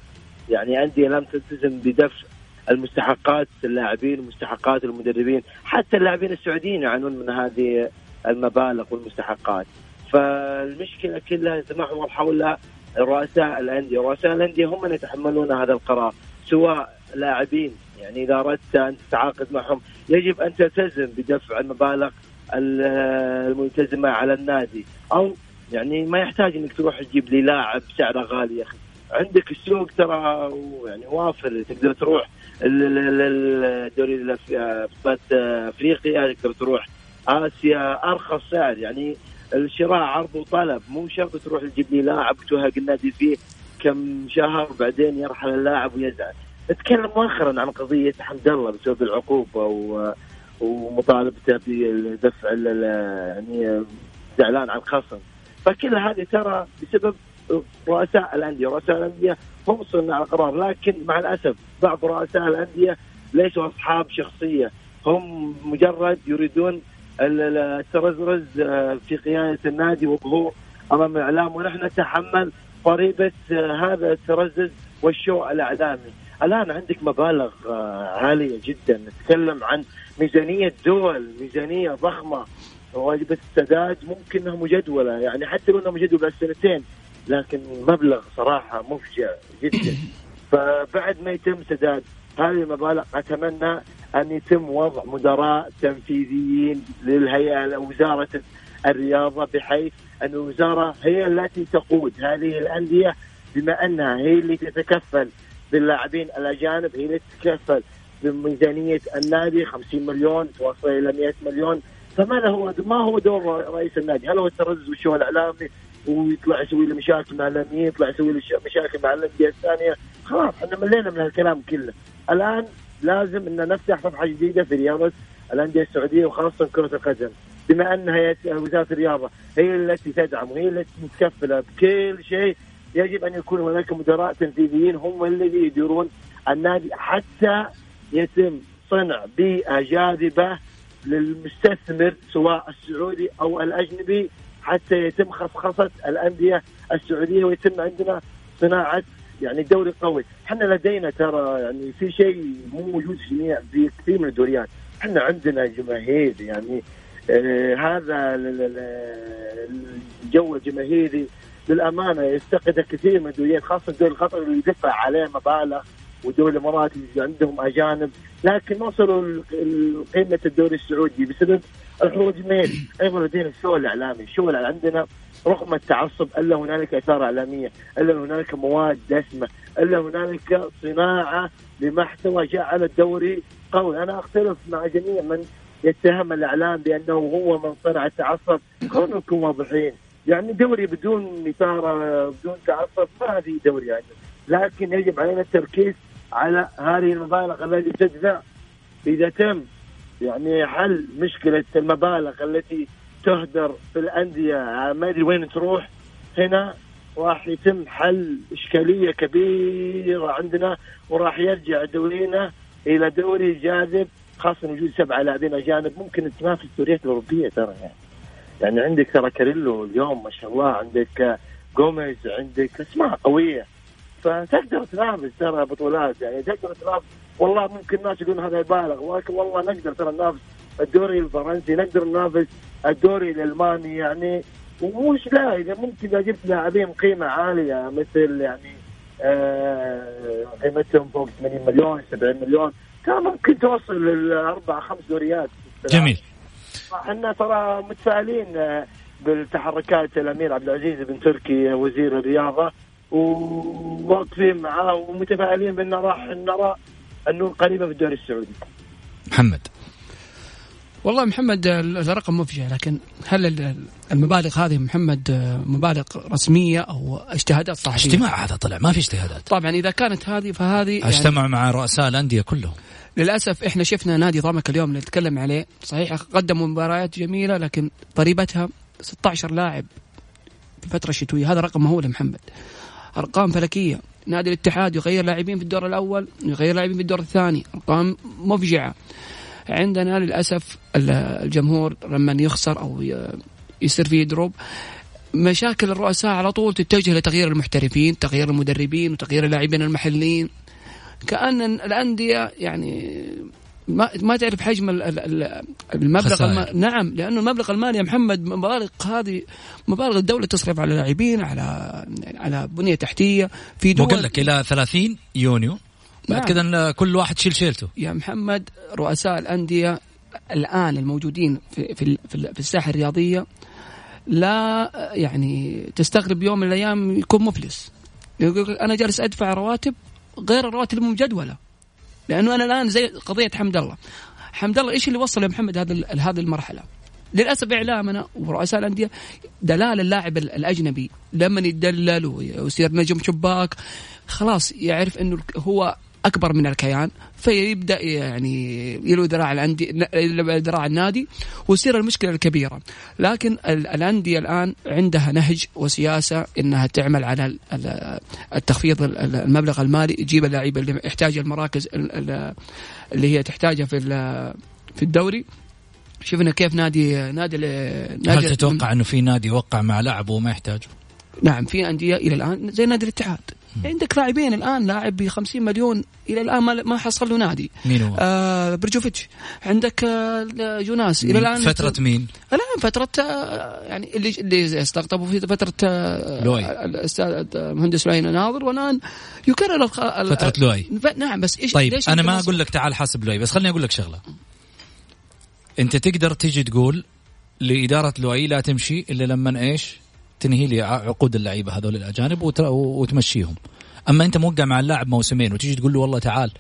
Speaker 5: يعني أندية لم تلتزم بدفع المستحقات اللاعبين ومستحقات المدربين حتى اللاعبين السعوديين يعانون من هذه المبالغ والمستحقات فالمشكلة كلها تتمحور حول رؤساء الأندية، رؤساء الأندية هم من يتحملون هذا القرار سواء لاعبين. يعني إذا أردت أن تتعاقد معهم يجب أن تلتزم بدفع المبالغ ال- الملتزمة على النادي. أو يعني ما يحتاج إنك تروح تجيب لي لاعب سعره غالي يا أخي. عندك السوق ترى يعني وافر تقدر تروح ال- ال- ال- الدوري الأف- بطولة أفريقيا تقدر تروح آسيا أرخص سعر. يعني الشراء عرض وطلب مو شرط تروح تجيب لي لاعب وتوهق النادي فيه كم شهر بعدين يرحل اللاعب ويزعل. نتكلم مؤخرا عن قضية حمد الله بسبب العقوبة و ومطالبته بدفع يعني زعلان عن خصم فكل هذه ترى بسبب رؤساء الأندية، رؤساء الأندية هم صناع القرار لكن مع الأسف بعض رؤساء الأندية ليسوا أصحاب شخصية، هم مجرد يريدون الترزز آه، في قيادة النادي والظهور أمام الإعلام ونحن نتحمل ضريبه آه، هذا الترزز وال show الإعلامي. الآن عندك مبالغ آه، عالية جدا، نتكلم عن ميزانية دول، ميزانية ضخمة واجبة السداد ممكن إنها مجدولة. يعني حتى لو إنها مجدولة السنتين لكن مبلغ صراحة مفجع جدا. فبعد ما يتم سداد هذه المبالغ أتمنى أن يتم وضع مدراء تنفيذيين للهيئة وزاره الرياضة بحيث أن الوزارة هي التي تقود هذه الأندية بما أنها هي اللي تتكفل باللاعبين الأجانب هي اللي تتكفل بميزانية النادي 50 مليون توصل إلى 100 مليون. فما هو ما هو دور رئيس النادي؟ هل هو الترزز والشو الإعلامي ويطلع يسوي له مشاكل مع الاعلاميين يطلع يسوي له مشاكل مع الأندية الثانية؟ خلاص إحنا ملينا من هالكلام كله. الآن لازم أن نفتح صفحة جديدة في رياضة الأندية السعودية وخاصة كرة القدم. بما أن هي وزارة الرياضة هي التي تدعم وهي التي متكفلة بكل شيء يجب أن يكون هناك مدراء تنفيذيين هم الذي يديرون النادي حتى يتم صنع بيئه جاذبه للمستثمر سواء السعودي أو الأجنبي حتى يتم خصخصة الأندية السعودية ويتم عندنا صناعة يعني دوري قوي، إحنا لدينا ترى يعني في شيء مو موجود في جميع في كثير من الدوريات، إحنا عندنا جماهير يعني آه هذا ال- ال- الجو الجماهيري للأمانة يفتقده كثير من الدوريات خاصة الدوري القطري اللي يدفع عليه مبالغ ودول الإمارات اللي عندهم أجانب. لكن وصلوا لقيمه الدوري السعودي بسبب الحضور الجماهيري أيضا لدينا الشو الإعلامي. الشو عندنا رغم التعصب إلا هنالك إثارة إعلامية إلا هنالك مواد دسمة إلا هنالك صناعة لمحتوى جعل الدوري قوي. أنا أختلف مع جميع من يتهم الإعلام بأنه هو من صنع التعصب. خلونا نكون واضحين. يعني دوري بدون إثارة بدون تعصب ما في دوري يعني. لكن يجب علينا التركيز على هذه المبالغ التي تدفع إذا تم يعني حل مشكلة المبالغ التي تهدر في الأندية. ما أدري وين تروح. هنا راح يتم حل إشكالية كبيرة عندنا وراح يرجع دورينا إلى دوري جاذب خاصة وجود سبعة لاعبين أجانب. ممكن تنافس الدوريات الأوروبية ترى يعني. يعني عندك ترى كاريلو اليوم ما شاء الله عندك جوميز عندك أسماء قوية. فتقدر تنافس ترى بطولات يعني تقدر تنافس. والله ممكن الناس يقولون هذا يبالغ ولكن والله نقدر ترى ننافس الدوري الفرنسي نقدر ننافس الدوري الألماني يعني ومش لا إذا ممكن اذا جبت لاعبين قيمة عالية مثل يعني آه قيمتهم فوق 80 مليون 70 مليون كان ممكن توصل للأربع خمس دوريات.
Speaker 1: جميل.
Speaker 5: إحنا ترى متفائلين آه، بالتحركات الأمير عبد العزيز بن تركي وزير الرياضة وواقفين معاه ومتفائلين بأن راح نرى أنه قريبه في الدوري السعودي.
Speaker 1: محمد.
Speaker 3: والله محمد هذا رقم مفجع لكن هل المبالغ هذه محمد مبالغ رسمية أو اجتهادات صحفيه؟
Speaker 1: اجتماع هذا طلع ما في اجتهادات.
Speaker 3: طبعا إذا كانت هذه فهذه يعني
Speaker 1: اجتمع مع رؤساء الأندية كلهم.
Speaker 3: للأسف إحنا شفنا نادي ضمك اليوم اللي نتكلم عليه. صحيح قدموا مباريات جميلة لكن ضريبتها 16 لاعب في فترة شتوية. هذا رقم مهول محمد. أرقام فلكية. نادي الاتحاد يغير لاعبين في الدور الأول يغير لاعبين في الدور الثاني. أرقام مفجعة. عندنا للأسف الجمهور لما يخسر أو يصير فيه دروب مشاكل الرؤساء على طول تتجه لتغيير المحترفين تغيير المدربين وتغيير اللاعبين المحليين. كأن الأندية يعني ما ما تعرف حجم المبلغ الم... نعم لأنه المبلغ المالي يا محمد مبالغ هذه مبالغ الدولة تصرف على لاعبين على على بنية تحتية في دول
Speaker 1: وقال لك إلى 30 يونيو؟ بعد نعم. كذا كل واحد شيل شيلته.
Speaker 3: يا محمد رؤساء الأندية الآن الموجودين في في في الساحة الرياضية لا يعني تستغرب يوم من الأيام يكون مفلس. يقول أنا جالس أدفع رواتب غير الرواتب المجدولة لأنه أنا الآن زي قضية حمد الله. حمد الله إيش اللي وصل يا محمد هذا هذه المرحلة؟ للأسف اعلامنا ورؤساء الأندية دلال اللاعب الأجنبي لما يدلل ويصير نجم شباك خلاص يعرف إنه هو أكبر من الكيان فيبدأ يعني يلو ذراع الانديه ذراع النادي ويصير المشكلة الكبيرة. لكن الأندية الآن عندها نهج وسياسة إنها تعمل على التخفيض المبلغ المالي تجيب اللعيبه اللي يحتاج المراكز اللي هي تحتاجها في في الدوري. شفنا كيف نادي نادي,
Speaker 1: نادي هل تتوقع إنه في نادي وقع مع لاعب وما يحتاجه؟
Speaker 3: نعم في أندية إلى الآن زي نادي الاتحاد. عندك لاعبين الآن لاعب ب 50 مليون إلى الآن ما ما حصل له نادي.
Speaker 1: مين هو؟
Speaker 3: آه بريجوفيتش. عندك آه جوناس إلى الآن
Speaker 1: فترة مين؟
Speaker 3: الآن فترة آه يعني اللي اللي استقطبوا في فترة آه
Speaker 1: لؤي.
Speaker 3: الأستاذ المهندس لؤي ناظر. والآن يكرر
Speaker 1: فترة لؤي.
Speaker 3: نعم بس إيش
Speaker 1: طيب أنا ما أقول لك تعال حاسب لؤي بس خليني أقول لك شغلة. أنت تقدر تيجي تقول لإدارة لوي لا تمشي إلا لما إيش؟ تنهي لي عقود اللعيبة هذول الأجانب وتمشيهم. أما أنت موقع مع اللاعب موسمين وتيجي تقول له والله تعال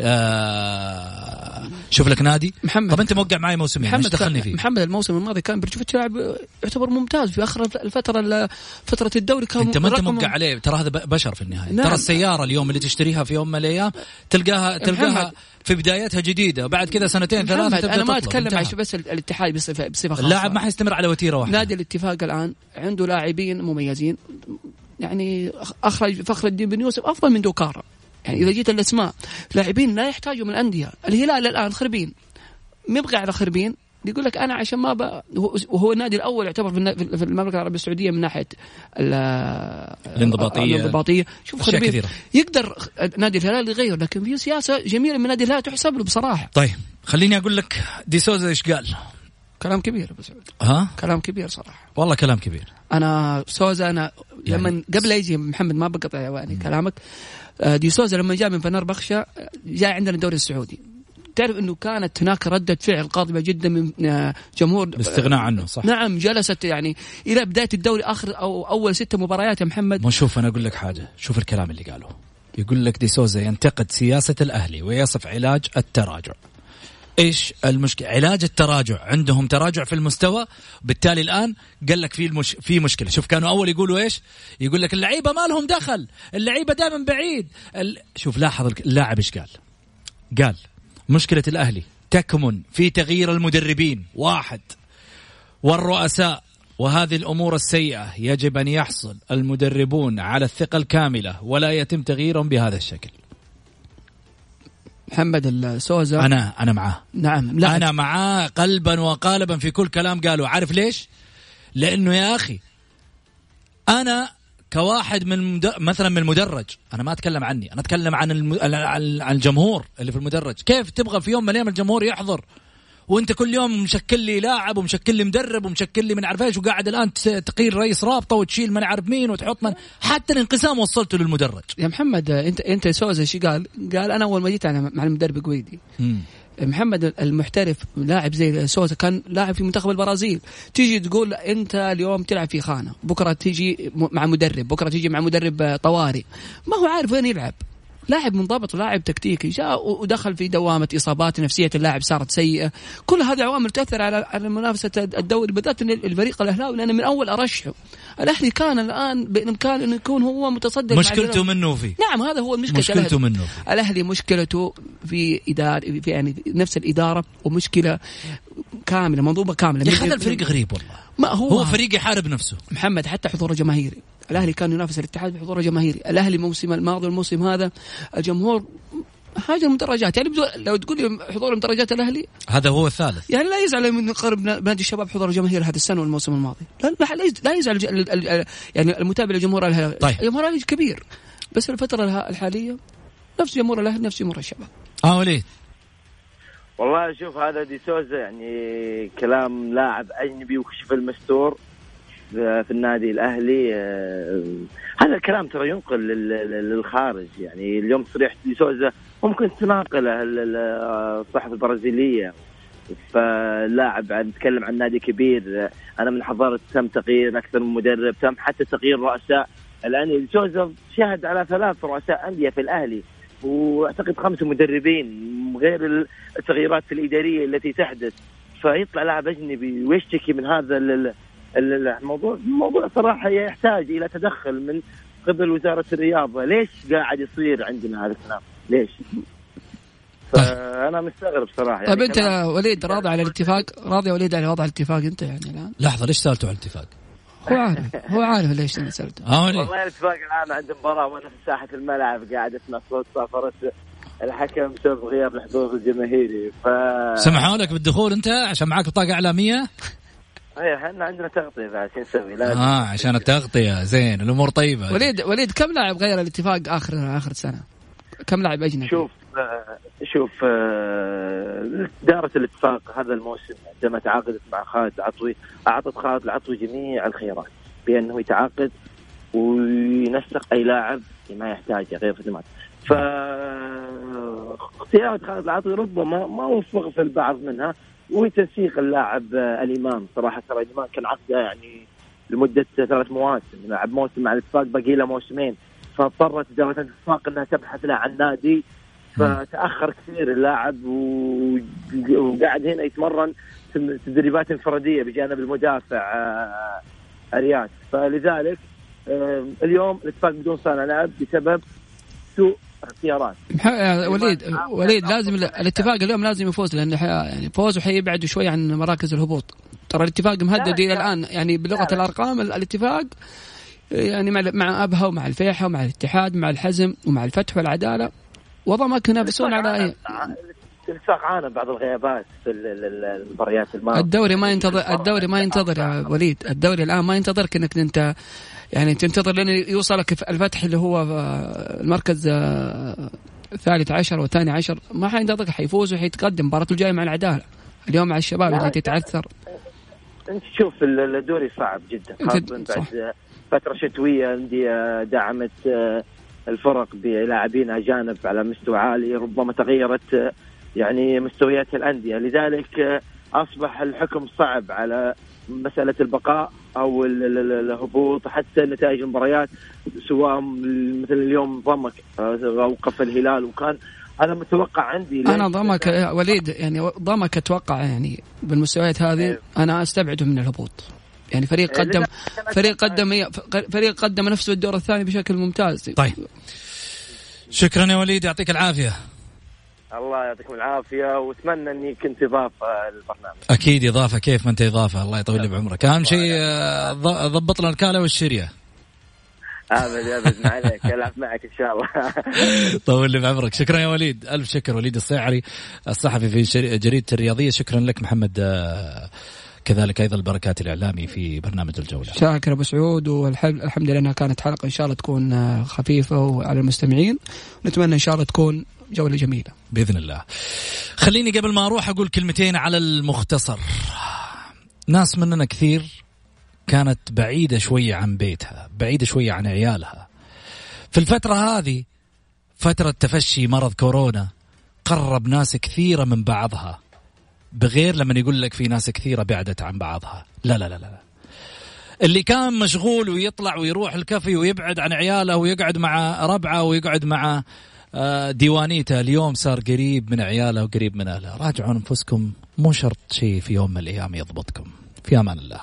Speaker 1: آه شوف لك نادي.
Speaker 3: محمد.
Speaker 1: طب أنت موقع معي موسمين محمد دخلني فيه؟
Speaker 3: محمد الموسم الماضي كان برجوفيتش لاعب يعتبر ممتاز في آخر الفترة فترة الدوري كان
Speaker 1: أنت ما أنت موقع عليه ترى هذا بشر في النهاية. نعم. ترى السيارة اليوم اللي تشتريها في يوم من الأيام تلقاها تلقاها في بدايتها جديدة بعد كذا سنتين ثلاثة
Speaker 3: أنا ما أتكلم عن بس الاتحاد بصفة خاصة.
Speaker 1: اللاعب ما حيستمر على وتيرة واحدة.
Speaker 3: نادي الاتفاق الآن عنده لاعبين مميزين يعني أخرج فخر الدين بن يوسف أفضل من دوكارا. يعني إذا جيت الأسماء لاعبين لا يحتاجوا من الأندية. الهلال الآن خربين. مبغي على خربين. يقول لك أنا عشان ما ب... وهو النادي الأول يعتبر في المملكة العربية السعودية من ناحية
Speaker 1: الانضباطية
Speaker 3: الانضباطية. شوف خربين. كثيرة. يقدر نادي الهلال يغير لكن في سياسة جميلة من نادي الهلال تحسب له بصراحة.
Speaker 1: طيب خليني أقول لك دي سوزا إيش قال؟
Speaker 3: كلام كبير أبو سعود.
Speaker 1: ها؟
Speaker 3: كلام كبير صراحة.
Speaker 1: والله كلام كبير.
Speaker 3: أنا سوزا أنا يعني لما قبل يجي محمد ما بقطع يعني كلامك. دي سوزا لما جاء من فنر بخشة جاء عندنا الدوري السعودي. تعرف إنه كانت هناك ردة فعل قاضبه جدا من آه، جمهور
Speaker 1: الاستغناء عنه صح.
Speaker 3: نعم جلست يعني إلى بداية الدوري آخر أو أول ست مباريات يا محمد.
Speaker 1: ما شوف أنا أقول لك حاجة. شوف الكلام اللي قاله. يقول لك دي سوزا ينتقد سياسة الأهلي ويصف علاج التراجع. إيش المشكلة؟ علاج التراجع، عندهم تراجع في المستوى، بالتالي الآن قال لك في المش... في مشكلة، شوف كانوا أول يقولوا إيش؟ يقول لك اللعيبة ما لهم دخل، اللعيبة دائما بعيد، ال... شوف لاحظ اللاعب إيش قال؟ قال مشكلة الأهلي. تكمن في تغيير المدربين، واحد. والرؤساء. وهذه الأمور السيئة يجب أن يحصل المدربون على الثقة الكاملة. ولا يتم تغييرهم بهذا الشكل.
Speaker 3: محمد السوزا
Speaker 1: أنا أنا معاه.
Speaker 3: نعم
Speaker 1: لا. أنا معاه قلبا وقالبا في كل كلام قاله. عارف ليش؟ لأنه يا أخي أنا كواحد من مد... مثلا من المدرج أنا ما أتكلم عني أنا أتكلم عن الم... عن الجمهور اللي في المدرج. كيف تبغى في يوم من الأيام الجمهور يحضر؟ وانت كل يوم مشكل لي لاعب ومشكل لي مدرب ومشكل لي من عارف إيش وقاعد الآن تقيل رئيس رابطة وتشيل من عارف مين وتحط من حتى الانقسام وصلته للمدرج.
Speaker 3: يا محمد انت انت سوزا إيش قال؟ قال أنا أول ما جيت أنا مع المدرب قويدي. محمد المحترف لاعب زي سوسا كان لاعب في منتخب البرازيل. تيجي تقول أنت اليوم تلعب في خانة بكرة تيجي مع مدرب بكرة تيجي مع مدرب طوارئ. ما هو عارف وين يلعب. لاعب منضبط لاعب تكتيكي جاء ودخل في دوامة إصابات نفسية اللاعب صارت سيئة. كل هذه عوامل تأثر على على منافسة الدوري بالذات الفريق الأهلاوي لأنه من أول ارشحه الأهلي كان الآن بإمكانه انه يكون هو متصدر
Speaker 1: مشكلته منه في.
Speaker 3: نعم هذا هو المشكلة
Speaker 1: مشكلته منه
Speaker 3: الأهلي مشكلته في اداره في يعني نفس الإدارة ومشكلة كاملة منظومة كاملة.
Speaker 1: يا هذا الفريق غريب والله.
Speaker 3: ما هو
Speaker 1: هو فريق يحارب نفسه.
Speaker 3: محمد حتى حضوره جماهيري الأهلي كان ينافس الاتحاد بحضوره جماهيري. الأهلي الموسم الماضي والموسم هذا الجمهور هاجر المدرجات. يعني لو تقول لي حضور مدرجات الأهلي؟
Speaker 1: هذا هو الثالث.
Speaker 3: يعني لا يزعل من قرب نادي الشباب حضور الجماهير هذا السنة والموسم الماضي. لا لا يزعل يعني المتابع لجمهور الأهلي.
Speaker 1: طيب.
Speaker 3: جمهور الأهلي كبير. بس الفترة الحالية نفس جمهور الأهلي نفس جمهور الشباب.
Speaker 1: آه وليد.
Speaker 5: والله شوف هذا دي سوزا يعني كلام لاعب أجنبي وكشف المستور. في النادي الأهلي آه، هذا الكلام ترى ينقل للخارج يعني. اليوم تصريح سوزا ممكن تناقله الصحف البرازيليه فلاعب نتكلم عن نادي كبير أنا من حضرت تم تغيير أكثر من مدرب تم حتى تغيير رؤساء. الآن سوزا شهد على ثلاث رؤساء أندية في الأهلي وأعتقد خمسه مدربين غير التغييرات الإدارية التي تحدث. فيطلع لاعب أجنبي ويشتكي من هذا الموضوع الموضوع صراحة يحتاج إلى تدخل من قبل وزارة الرياضة. ليش قاعد يصير عندنا هذا الكلام؟ ليش؟ فأنا مستغرب صراحة
Speaker 3: يعني طيب أنت وليد راضي على الاتفاق؟ راضي يا وليد على وضع الاتفاق أنت يعني الآن؟
Speaker 1: لحظة ليش سالته على الاتفاق؟
Speaker 3: هو عارف هو عارف ليش أنا سالته
Speaker 1: آه
Speaker 5: والله الاتفاق الآن عند مباراه وأنا في ساحة الملعب قاعد أسمع صوت صافرة الحكم بسبب غياب الحضور الجماهيري. ف
Speaker 1: سمحوا لك بالدخول أنت عشان معك بطاقه إعلامية؟
Speaker 5: إيه إحنا عندنا تغطية بعد شو نسوي؟ لازم
Speaker 1: آه عشان التغطية زين الأمور طيبة
Speaker 3: وليد وليد كم لاعب غير الاتفاق آخر آخر سنة؟ كم لاعب أجنبي؟
Speaker 5: شوف آه شوف آه دارة الاتفاق هذا الموسم عندما تعاقدت مع خالد العطوي أعطت خالد العطوي جميع الخيارات بأنه يتعاقد وينسق أي لاعب ما يحتاجه غير خدمات ف اختيارات خالد العطوي ربما ما وفق في البعض منها وتنسيق اللاعب آه، الإمام. صراحة ترى الإمام كان عقده يعني لمدة ثلاث مواسم لعب موسم مع الاتفاق باقي له موسمين. فاضطرت إدارة الاتفاق إنها تبحث له عن نادي. فتأخر كثير اللاعب وقاعد هنا يتمرن تدريبات انفرادية بجانب المدافع آه، أرياس. فلذلك آه، اليوم الاتفاق بدون صانع لعب بسبب سوء اختيارات.
Speaker 3: وليد وليد لازم الاتفاق اليوم لازم يفوز لأن يعني فوزه حيبعد شوي عن مراكز الهبوط. ترى الاتفاق مهدد إلى الآن يعني بلغة الأرقام الاتفاق يعني مع مع أبها ومع الفيحة ومع الاتحاد مع الحزم ومع الفتح والعدالة. وضع ما كنا ينافسون على اي
Speaker 5: الاتفاق عانى بعض الغيابات في المباريات الماضية.
Speaker 3: الدوري ما ينتظر الدوري ما ينتظر يا وليد. الدوري الآن ما ينتظرك إنك أنت يعني تنتظر لين يوصلك الفتح اللي هو المركز الثالث عشر والثاني عشر. ما حينتظرك حيفوز وحيتقدم. مباراته الجاية مع العدالة. اليوم مع الشباب اللي تتعثر.
Speaker 5: انت تشوف الدوري صعب جدا. خاصة بعد فترة شتوية اندية دعمت الفرق بلاعبين أجانب على مستوى عالي ربما تغيرت يعني مستويات الأندية. لذلك أصبح الحكم صعب على مسألة البقاء أو الهبوط حتى نتائج المباريات سواء مثل اليوم ضمك اوقف الهلال. وكان أنا متوقع عندي
Speaker 3: أنا ضمك وليد يعني ضمك أتوقع يعني بالمستويات هذه إيه. أنا أستبعده من الهبوط. يعني فريق إيه، قدم فريق قدم فريق قدم نفسه الدور الثاني بشكل ممتاز.
Speaker 1: طيب. شكرا يا وليد يعطيك العافية.
Speaker 5: الله يعطيكم العافية وأتمنى أني كنت إضافة للبرنامج.
Speaker 1: أكيد إضافة كيف ما أنت إضافة؟ الله يطول لي بعمرك. أهم شيء آه، ضبط لنا الكالة والشرية.
Speaker 5: أبد أبد ما عليك العب معك إن شاء الله.
Speaker 1: طول لي بعمرك. شكرا يا وليد. ألف شكر وليد الصيعري الصحفي في جريدة الرياضية. شكرا لك محمد آه، كذلك أيضا البركات الإعلامي في برنامج الجولة.
Speaker 3: شاكر أبو سعود والحمد لله إنها كانت حلقة إن شاء الله تكون خفيفة وعلى المستمعين. ونتمنى إن شاء الله تكون جولة جميلة.
Speaker 1: بإذن الله. خليني قبل ما أروح أقول كلمتين على المختصر. ناس مننا كثير كانت بعيدة شوية عن بيتها، بعيدة شوية عن عيالها. في الفترة هذه فترة تفشي مرض كورونا قرب ناس كثيرة من بعضها بغير لما يقول لك في ناس كثيرة بعدت عن بعضها لا لا لا لا اللي كان مشغول ويطلع ويروح الكافي ويبعد عن عياله ويقعد مع ربعه ويقعد مع ديوانيته اليوم صار قريب من عياله وقريب من أهله. راجعوا أنفسكم مو شرط شيء في يوم من الأيام يضبطكم. في أمان الله.